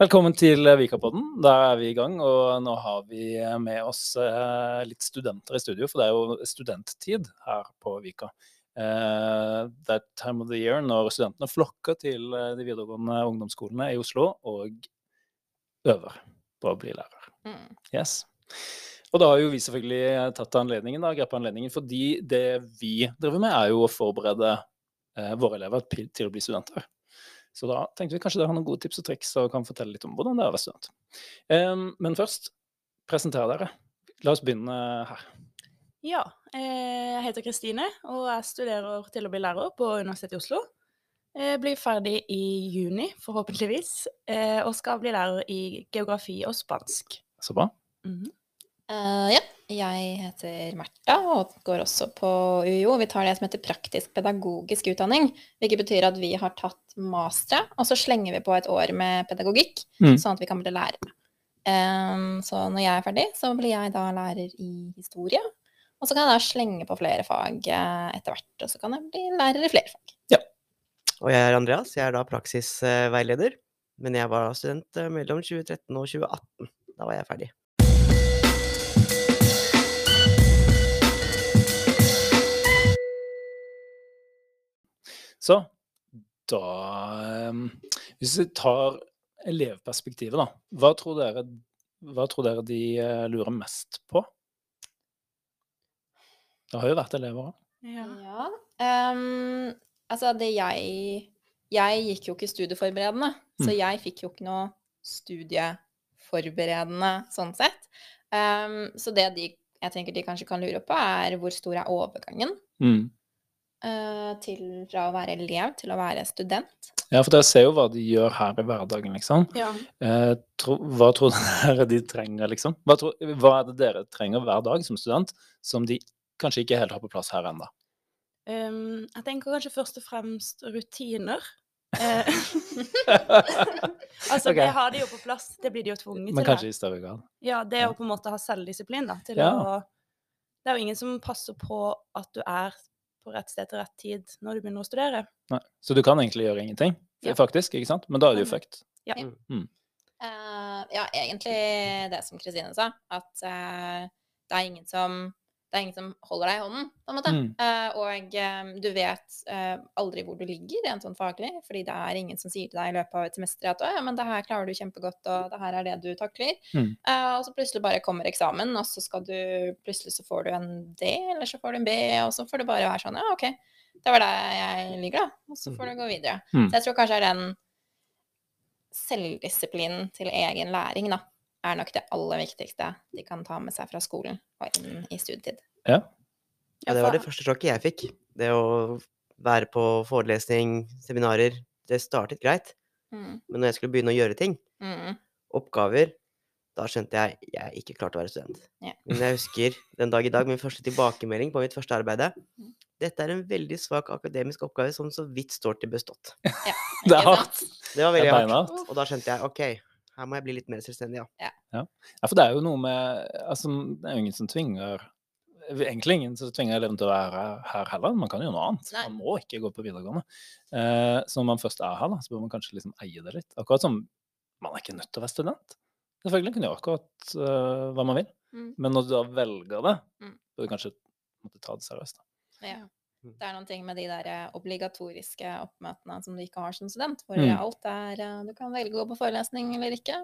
Velkommen til Vikapodden. Da er vi i gang, og nå har vi med oss eh, litt studenter i studio, for det er jo studenttid her på Vika. Eh, det er time of the year når studentene flokker til eh, de videregående ungdomsskolene i Oslo og øver på å bli lærer. Mm. Yes. Og da har jo vi selvfølgelig tatt anledningen, da, grepet anledningen, fordi det vi driver med, er jo å forberede eh, våre elever til å bli studenter. Så da tenkte vi kanskje dere har noen gode tips og triks og kan fortelle litt om hvordan det er å være student. Um, men først, presenter dere. La oss begynne her. Ja, eh, jeg heter Kristine, og jeg studerer til å bli lærer på Universitetet i Oslo. Jeg blir ferdig i juni, forhåpentligvis, eh, og skal bli lærer i geografi og spansk. Så bra. Mm -hmm. uh, ja, jeg heter Märtha og går også på UiO. Vi tar det som heter praktisk pedagogisk utdanning, hvilket betyr at vi har tatt mastere, og så slenger vi på et år med pedagogikk, Mm. sånn at vi kan bli lærere. Um, så når jeg er ferdig, så blir jeg da lærer i historie, og så kan jeg da slenge på flere fag eh, etter hvert, og så kan jeg bli lærer i flere fag. Ja. Og jeg er Andreas, jeg er da praksisveileder. Men jeg var student eh, mellom 2013 og 2018. Da var jeg ferdig. Så da Hvis vi tar elevperspektivet, da. Hva tror dere, hva tror dere de eh, lurer mest på? Det har jo vært elever òg. Ja. Ja. Um, altså, det jeg Jeg gikk jo ikke studieforberedende, så Mm. jeg fikk jo ikke noe studieforberedende sånn sett. Um, så det de, jeg tenker de kanskje kan lure på, er hvor stor er overgangen Mm. Eh, til, fra å være elev til å være student? Ja, for dere ser jo hva de gjør her i hverdagen, liksom. Ja. Eh, tro, hva tror dere de trenger, liksom? Hva, tro, hva er det dere trenger hver dag som student, som de kanskje ikke helt har på plass her ennå? Um, jeg tenker kanskje først og fremst rutiner. Eh, altså, okay. det har de jo på plass, det blir de jo tvunget Men til. kanskje i større grad. Ja, det å på en måte ha selvdisiplin, da. Til Ja. å Det er jo ingen som passer på at du er på rett sted til rett tid når du begynner å studere. Nei. Så du kan egentlig gjøre ingenting, Ja. faktisk, ikke sant? Men da er det jo fucked. Ja. Mm. Uh, ja, egentlig det som Kristine sa, at uh, det er ingen som det er ingen som holder deg i hånden, på en måte. Mm. Uh, og eh, du vet uh, aldri hvor du ligger rent sånn faglig, fordi det er ingen som sier til deg i løpet av et semester at «Å, ja, men det her klarer du kjempegodt, og det her er det du takler. Mm. Uh, og så plutselig bare kommer eksamen, og så skal du Plutselig så får du en D, eller så får du en B, og så får du bare være sånn Ja, OK, det var der jeg ligger, da. Og så får du gå videre. Mm. Så jeg tror kanskje det er den selvdisiplinen til egen læring, da, er nok det aller viktigste de kan ta med seg fra skolen og inn i studietid. Ja, Ja, det var det første sjokket jeg fikk. Det å være på forelesning, seminarer. Det startet greit. Mm. Men når jeg skulle begynne å gjøre ting, Mm. oppgaver, da skjønte jeg jeg ikke klarte å være student. Yeah. Men jeg husker den dag i dag min første tilbakemelding på mitt første arbeid. Mm. Dette er en veldig svak akademisk oppgave som så vidt står til bestått. Det er hardt. Det var veldig hardt. Og da skjønte jeg OK, her må jeg bli litt mer selvstendig, ja. Ja, for det er jo noe med Altså, det er jo ingen som tvinger Egentlig ingen som tvinger eleven til å være her heller. Man kan gjøre noe annet. Nei. Man må ikke gå på videregående. Eh, så når man først er her, da, så bør man kanskje liksom eie det litt. Akkurat som man er ikke nødt til å være student. Selvfølgelig kan du gjøre akkurat uh, hva man vil. Mm. Men når du da velger det, Mm. bør du kanskje måtte ta det seriøst. Da. Ja. Mm. Det er noen ting med de der eh, obligatoriske oppmøtene som du ikke har som student, hvor Mm. alt er eh, Du kan velge å gå på forelesning eller ikke.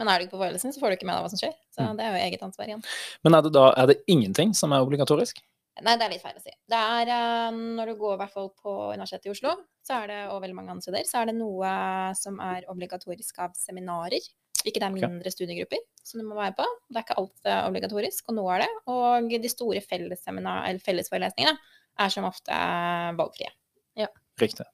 Men er du ikke på forelesning, så får du ikke med deg hva som skjer. Så Mm. det er jo eget ansvar igjen. Men er det da er det ingenting som er obligatorisk? Nei, det er litt feil å si. Det er eh, når du går i hvert fall på Universitetet i Oslo, så er det, og veldig mange andre steder, så er det noe som er obligatorisk av seminarer. Ikke det er mindre mindre studiegrupper som du må være på. Det er ikke alt obligatorisk, og noe er det. Og de store eller fellesforelesningene er som ofte valgfrie. Ja. Riktig.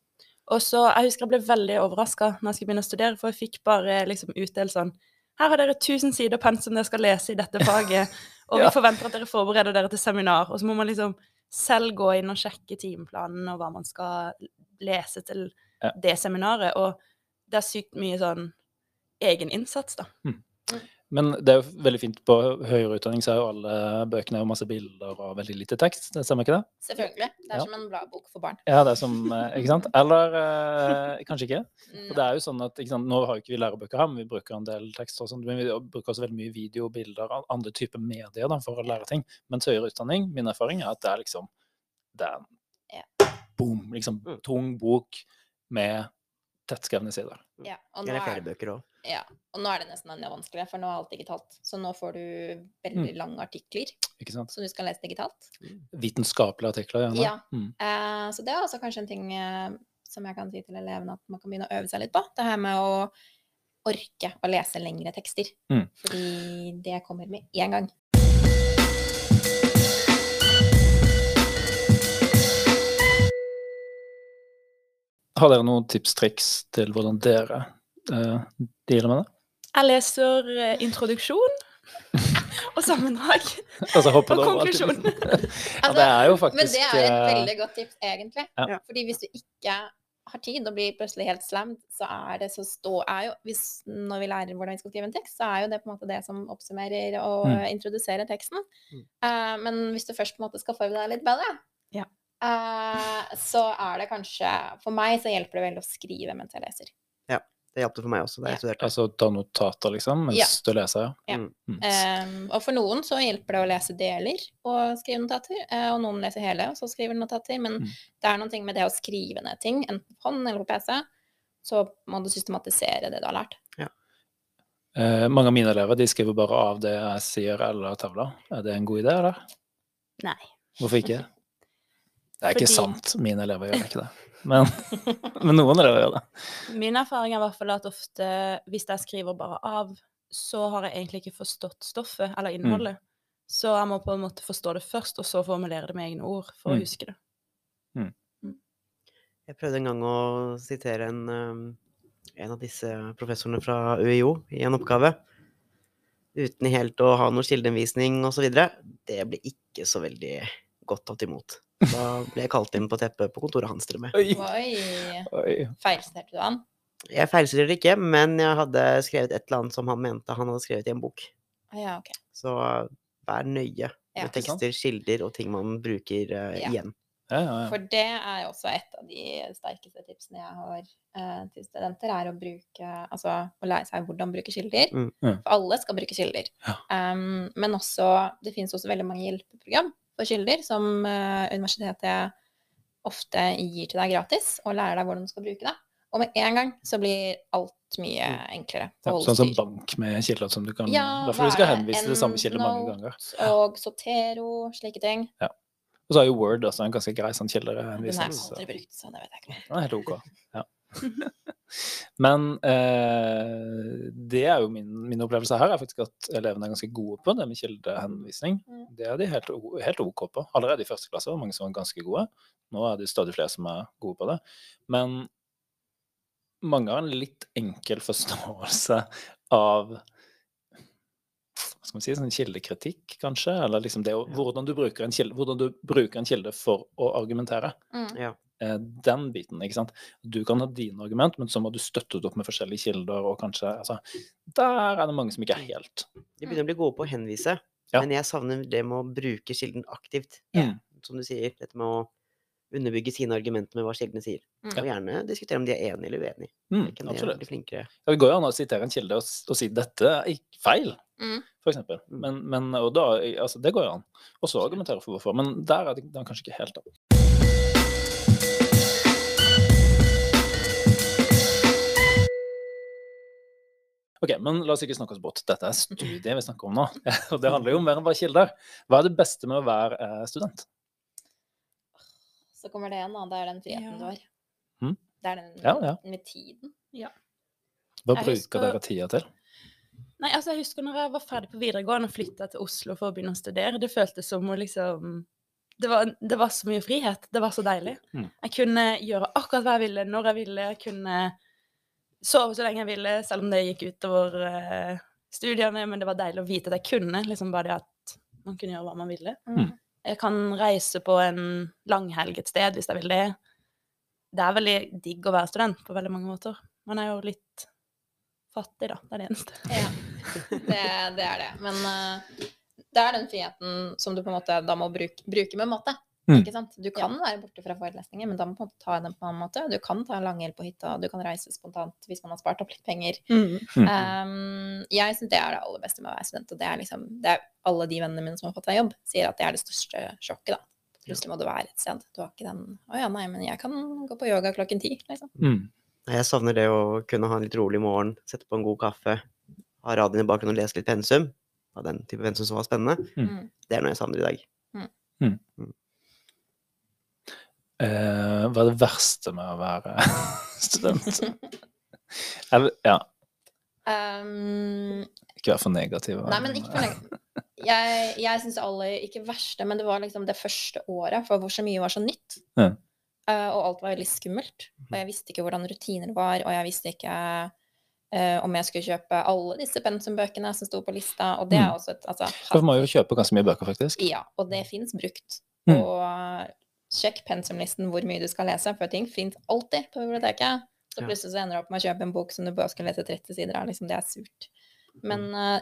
Og så, Jeg husker jeg ble veldig overraska når jeg skulle begynne å studere, for jeg fikk bare liksom utdelt sånn Her har dere 1000 sider pensum dere skal lese i dette faget, og Ja. vi forventer at dere forbereder dere til seminar. Og så må man liksom selv gå inn og sjekke timeplanen og hva man skal lese til Ja. det seminaret. Og det er sykt mye sånn egen innsats, da. Men det er jo veldig fint på høyere utdanning, så er jo alle bøkene jo masse bilder og veldig lite tekst. Det stemmer ikke det? Selvfølgelig. Det er Ja. som en bladbok for barn. Ja, det er som eh, Ikke sant? Eller eh, kanskje ikke? Mm, For det er jo sånn at, ikke sant, Nå har jo ikke vi lærebøker her, men vi bruker en del tekst og sånt. Men vi bruker også veldig mye video, bilder, og andre typer medier da, for å lære ting. Mens høyere utdanning, min erfaring er at det er liksom Det er Ja. boom, liksom Mm. tung bok med tettskrevne sider. Ja, og nå Eller er flere bøker òg. Ja, og nå er det nesten enda vanskeligere, for nå er alt digitalt. Så nå får du veldig Mm. lange artikler Ikke sant? som du skal lese digitalt. Vitenskapelige artikler, gjerne. Ja. Mm. Uh, så det er også kanskje en ting uh, som jeg kan si til elevene at man kan begynne å øve seg litt på. Det her med å orke å lese lengre tekster. Mm. Fordi det kommer med én gang. Har dere noen tips, triks til hvordan dere uh, dealer med det? Jeg leser uh, introduksjon og sammendrag Altså og konklusjon. Ja, det er jo faktisk Men det er et eh, veldig godt tips, egentlig. Ja. Fordi hvis du ikke har tid og blir plutselig helt slammed, så er det så stå er jo, hvis, Når vi lærer hvordan vi skal skrive en tekst, så er jo det på en måte det som oppsummerer og Mm. introduserer teksten. Mm. Eh, men hvis du først på en måte skal forberede deg litt bedre, Ja. Eh, så er det kanskje For meg så hjelper det veldig å skrive mens jeg leser. Ja. Det hjalp det for meg også da Ja. jeg studerte. Altså ta notater, liksom, mens Ja. du leser? Ja. ja. Mm. Um, og for noen så hjelper det å lese deler og skrive notater, eh, og noen leser hele og så skriver notater. Men Mm. det er noen ting med det å skrive ned ting, enten på hånd eller på PC, så må du systematisere det du har lært. Eh, mange av mine elever de skriver bare av det jeg sier eller tavla. Er det en god idé, eller? Nei. Hvorfor ikke? Det er ikke Fordi- sant. Mine elever gjør ikke det. Men, men noen elever gjør det. Min erfaring er i hvert fall at ofte hvis jeg skriver bare av, så har jeg egentlig ikke forstått stoffet eller Mm. innholdet. Så jeg må på en måte forstå det først, og så formulere det med egne ord for Mm. å huske det. Jeg prøvde en gang å sitere en, um, en av disse professorene fra UiO i en oppgave. Uten helt å ha noe kildeanvisning osv. Det ble ikke så veldig godt tatt imot. Da ble jeg kalt inn på teppet på kontoret hans til og med. Oi, Oi, oi. feilsiterte du han? Jeg feilsier ikke, men jeg hadde skrevet et eller annet som han mente han hadde skrevet i en bok. Ah, Ja, okay. Så uh, vær nøye Ja. med tekster, kilder og ting man bruker uh, Ja. igjen. Ja, ja, ja. For det er også et av de sterkeste tipsene jeg har eh, til studenter, er å bruke Altså å lære seg hvordan bruke kilder. Mm. Mm. For alle skal bruke kilder. Ja. Um, men også Det finnes også veldig mange hjelpeprogram for kilder som eh, universitetet ofte gir til deg gratis, og lærer deg hvordan du skal bruke det. Og med en gang så blir alt mye enklere. Mm. Ja, sånn som bank med kilder som du kan Ja, hvis du skal henvise til det samme kilde mange ganger. Og Sotero, slike ting. Og så er jo Word også en ganske grei sånn Den har jeg aldri brukt, så det vet jeg ikke. Er helt ok. Ja. Men eh, det er jo min, min opplevelse her, er faktisk at elevene er ganske gode på det med kildehenvisning. Mm. Det er de helt, helt OK på. Allerede i første klasse var mange som var ganske gode. Nå er det stadig flere som er gode på det. Men mange har en litt enkel forståelse av hva skal man si, sånn kildekritikk, kanskje? Eller liksom det å, hvordan, du kilde, hvordan du bruker en kilde for å argumentere Mm. Ja. Eh, den biten, ikke sant. Du kan ha dine argument, men så må du støtte det opp med forskjellige kilder, og kanskje altså, Der er det mange som ikke er helt De begynner å bli gode på å henvise, Ja. men jeg savner det med å bruke kilden aktivt. Mm. Som du sier, dette med å underbygge sine argumenter med hva kildene sier. Mm. Og gjerne diskutere om de er enige eller uenige. Mm, Det kan de absolutt. Ja, det går jo an å sitere en kilde og, og si 'dette er ikke feil', Mm. for eksempel. Men, men og da, altså, det går jo an. Og så argumentere for hvorfor. Men der er det kanskje ikke helt, da. Ok, men la oss ikke snakke oss bort. Dette er studiet vi snakker om nå. Og det handler jo om mer enn bare kilder. Hva er det beste med å være eh, student? Så kommer det igjen, da. Det er den friheten Ja. du har. Mm. Det er den Ja, ja. med tiden. Hva Jeg bruker husker- dere tida til? Nei, altså jeg husker når jeg var ferdig på videregående og flytta til Oslo for å begynne å studere. Det føltes som å liksom det var, det var så mye frihet. Det var så deilig. Mm. Jeg kunne gjøre akkurat hva jeg ville, når jeg ville. Jeg kunne sove så lenge jeg ville, selv om det gikk utover uh, studiene. Men det var deilig å vite at jeg kunne. liksom Bare det at man kunne gjøre hva man ville. Mm. Jeg kan reise på en langhelg et sted hvis jeg vil det. Det er veldig digg å være student på veldig mange måter. Man er jo litt fattig, da. Det er det eneste. Ja. Det, det er det. Men uh, det er den friheten som du på en måte da må bruke, bruke med måte. Mm. Ikke sant? Du kan være borte fra forelesninger, men da må du på en måte ta den på en annen måte. Du kan ta en langhjelp på hytta, du kan reise spontant hvis man har spart opp litt penger. Mm. Mm. Um, jeg syns det er det aller beste med å være student, og det er liksom det er alle de vennene mine som har fått seg jobb, sier at det er det største sjokket, da. Plutselig må du være et sted. Du har ikke den Å ja, nei, men jeg kan gå på yoga klokken ti, liksom. Mm. Jeg savner det å kunne ha en litt rolig morgen, sette på en god kaffe, ha radioen i bakgrunnen og lese litt pensum. Av den type pensum som var spennende. Mm. Mm. Det er noe jeg savner i dag. Eh, hva er det verste med å være student? Eller, ja, Um, ikke vær for negativ. Nei, men ikke for negativ. Jeg, jeg syns aller Ikke verste, men det var liksom det første året, for hvor så mye var så nytt. Ja. Uh, og alt var veldig skummelt. Og jeg visste ikke hvordan rutiner var, og jeg visste ikke uh, om jeg skulle kjøpe alle disse pensumbøkene som sto på lista, og det er Mm. også et altså, For man må jo kjøpe ganske mye bøker, faktisk. Ja, og det fins brukt. Mm. Og sjekk pensumlisten hvor mye du skal lese, for ting fins alltid på biblioteket. Så plutselig så ender du opp med å kjøpe en bok som du bare skal lese 30 sider av. Liksom, det er surt. Men uh,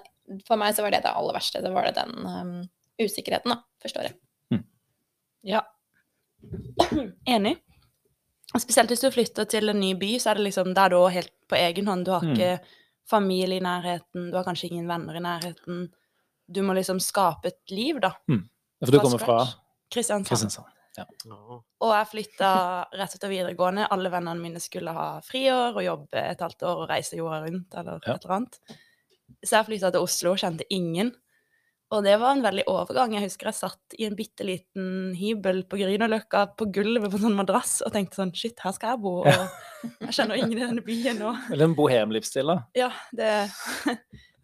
for meg så var det det aller verste. Det var det den um, usikkerheten, da, første året. Ja. Enig. Og Spesielt hvis du flytter til en ny by, så er det liksom der er helt på egen hånd. Du har Mm. ikke familie i nærheten, du har kanskje ingen venner i nærheten. Du må liksom skape et liv, da. For du kommer fra. Kristiansand. Kristiansand. Og jeg flytta rett etter videregående. Alle vennene mine skulle ha friår og jobbe et halvt år og reise jorda rundt, eller Ja. et eller annet. Så jeg flytta til Oslo og kjente ingen. Og det var en veldig overgang. Jeg husker jeg satt i en bitte liten hybel på Grünerløkka på gulvet på en sånn madrass og tenkte sånn Shit, her skal jeg bo, og jeg kjenner ingen i denne byen nå. Eller en bohemlivsstil, da. Ja, det,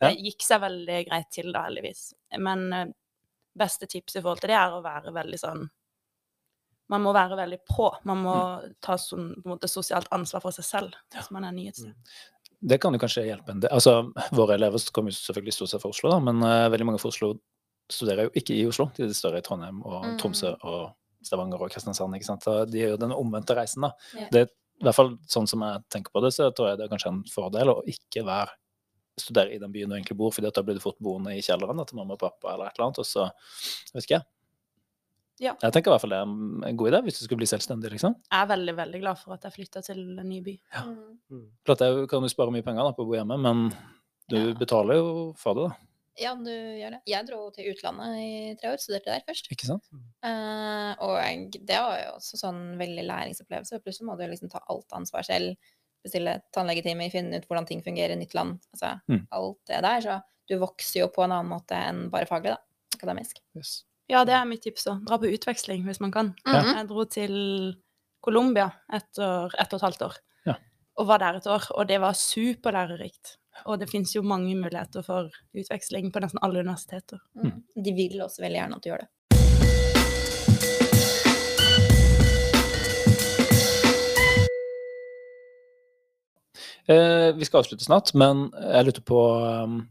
det gikk seg veldig greit til da, heldigvis. Men eh, beste tips i forhold til det er å være veldig sånn Man må være veldig på. Man må ta sånn, på en måte sosialt ansvar for seg selv hvis man er ny et sted. Det kan jo kanskje hjelpe en del. Altså, våre elever kommer jo selvfølgelig stort sett fra Oslo, da, men uh, veldig mange fra Oslo studerer jo ikke i Oslo. De studerer i Trondheim og Mm. Tromsø og Stavanger og Kristiansand. ikke sant? Så de gjør jo den omvendte reisen, da. Ja. Det, I hvert fall sånn som jeg tenker på det, så tror jeg det er kanskje en fordel å ikke være studere i den byen du egentlig bor, fordi at da blir du fort boende i kjelleren da, til mamma og pappa eller et eller annet, og så vet ikke jeg. Ja. Jeg tenker i hvert fall det er en god idé hvis du skulle bli selvstendig, liksom. Jeg er veldig, veldig glad for at jeg flytta til en ny by. Ja. Mm. Klart jeg kan jo- spare mye penger da, på å bo hjemme, men du Ja. betaler jo for det, da. Ja, du gjør det. Jeg dro til utlandet i tre år, studerte der først. Ikke sant? Uh, og jeg, det var jo også sånn veldig læringsopplevelse. Plutselig må du liksom ta alt ansvar selv. Bestille tannlegetimer, finne ut hvordan ting fungerer i nytt land. Altså Mm. alt det der. Så du vokser jo på en annen måte enn bare faglig, da. Akademisk. Yes. Ja, det er mitt tips òg. Dra på utveksling hvis man kan. Mhm. Jeg dro til Colombia etter ett og et halvt år. Ja. Og var der et år, og det var superlærerikt. Og det fins jo mange muligheter for utveksling på nesten alle universiteter. Mm. De vil også veldig gjerne at du gjør det. Eh, vi skal avslutte snart, men jeg lurte på um,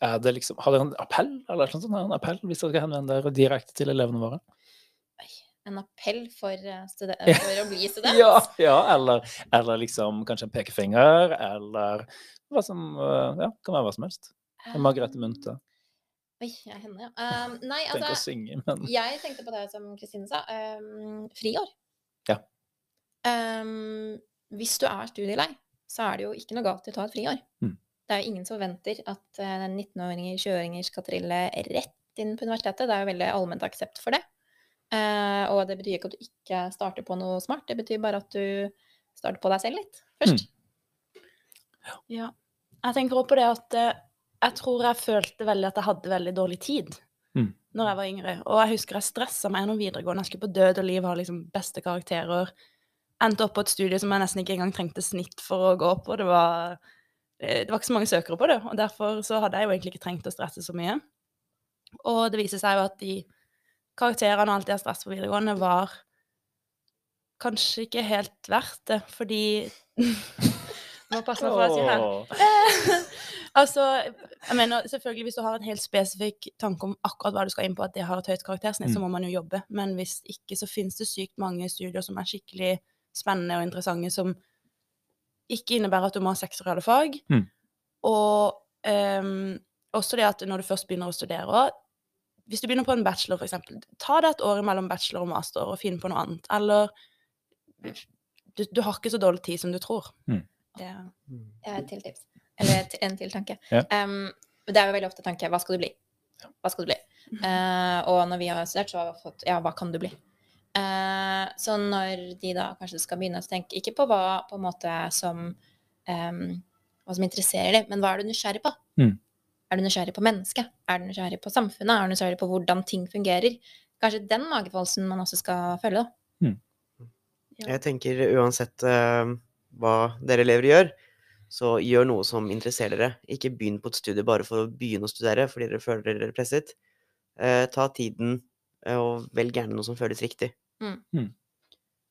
liksom, Har dere en appell eller noe sånt? En appell hvis dere skal henvende dere direkte til elevene våre? En appell for, eh, for å bli student. Ja, ja eller, eller liksom kanskje en pekefinger, eller hva som uh, Ja, kan være hva som helst. Margrethe Munthe. Oi, jeg er henne, ja. Um, nei, altså synge, men Jeg tenkte på det som Kristine sa. Um, friår. Ja. Um, hvis du er studielei, så er det jo ikke noe galt i å ta et friår. Mm. Det er jo ingen som forventer at uh, 19-åringer, 20-åringer skal trille rett inn på universitetet. Det er jo veldig allment aksept for det. Uh, og det betyr ikke at du ikke starter på noe smart, det betyr bare at du starter på deg selv litt først. Ja. Jeg tenker også på det at eh, jeg tror jeg følte veldig at jeg hadde veldig dårlig tid Mm. når jeg var yngre. Og jeg husker jeg stressa meg gjennom videregående. Jeg skulle på død og liv ha liksom beste karakterer. Endte opp på et studie som jeg nesten ikke engang trengte snitt for å gå på. Det var, eh, det var ikke så mange søkere på det, og derfor så hadde jeg jo egentlig ikke trengt å stresse så mye. Og det viser seg jo at de karakterene og alt det jeg stresset på videregående, var kanskje ikke helt verdt det, fordi Nå passer jeg for hva jeg sier her. Altså, jeg mener selvfølgelig hvis du har en helt spesifikk tanke om akkurat hva du skal inn på, at det har et høyt karaktersnitt, så Mm. må man jo jobbe. Men hvis ikke, så finnes det sykt mange studier som er skikkelig spennende og interessante, som ikke innebærer at du må ha seks alle fag. Mm. Og um, også det at når du først begynner å studere Hvis du begynner på en bachelor, eksempel, ta det et år mellom bachelor og master og finn på noe annet. Eller du, du har ikke så dårlig tid som du tror. Mm. Det, er et til tips. Eller et, en til tanke. Ja. Um, det er jo veldig ofte tanke hva skal du bli? Hva skal du bli? Uh, og når vi har studert, så har vi fått ja, hva kan du bli? Eh, så når de da kanskje skal begynne, å tenke ikke på hva på en måte som eh, hva som interesserer dem, men hva er du nysgjerrig på? Mm. Er du nysgjerrig på mennesket? Er du nysgjerrig på samfunnet? Er du nysgjerrig på hvordan ting fungerer? Kanskje den magefølelsen man også skal følge, da. Jeg tenker uansett uh, hva dere elever gjør, så gjør noe som interesserer dere. Ikke begynn på et studie bare for å begynne å studere fordi dere føler dere presset. Uh, ta tiden, og velg gjerne noe som føles riktig.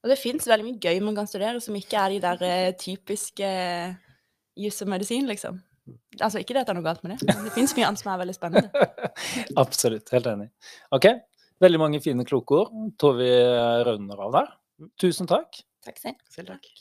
og det fins veldig mye gøy man kan studere, som ikke er de der eh, typiske eh, juss og medisin, liksom. Altså ikke det at det er noe galt med det, men det fins mye annet som er veldig spennende. Absolutt. Helt enig. OK. Veldig mange fine kloke ord. Tove vi runder av der. Tusen takk. Takk selv. Selv takk.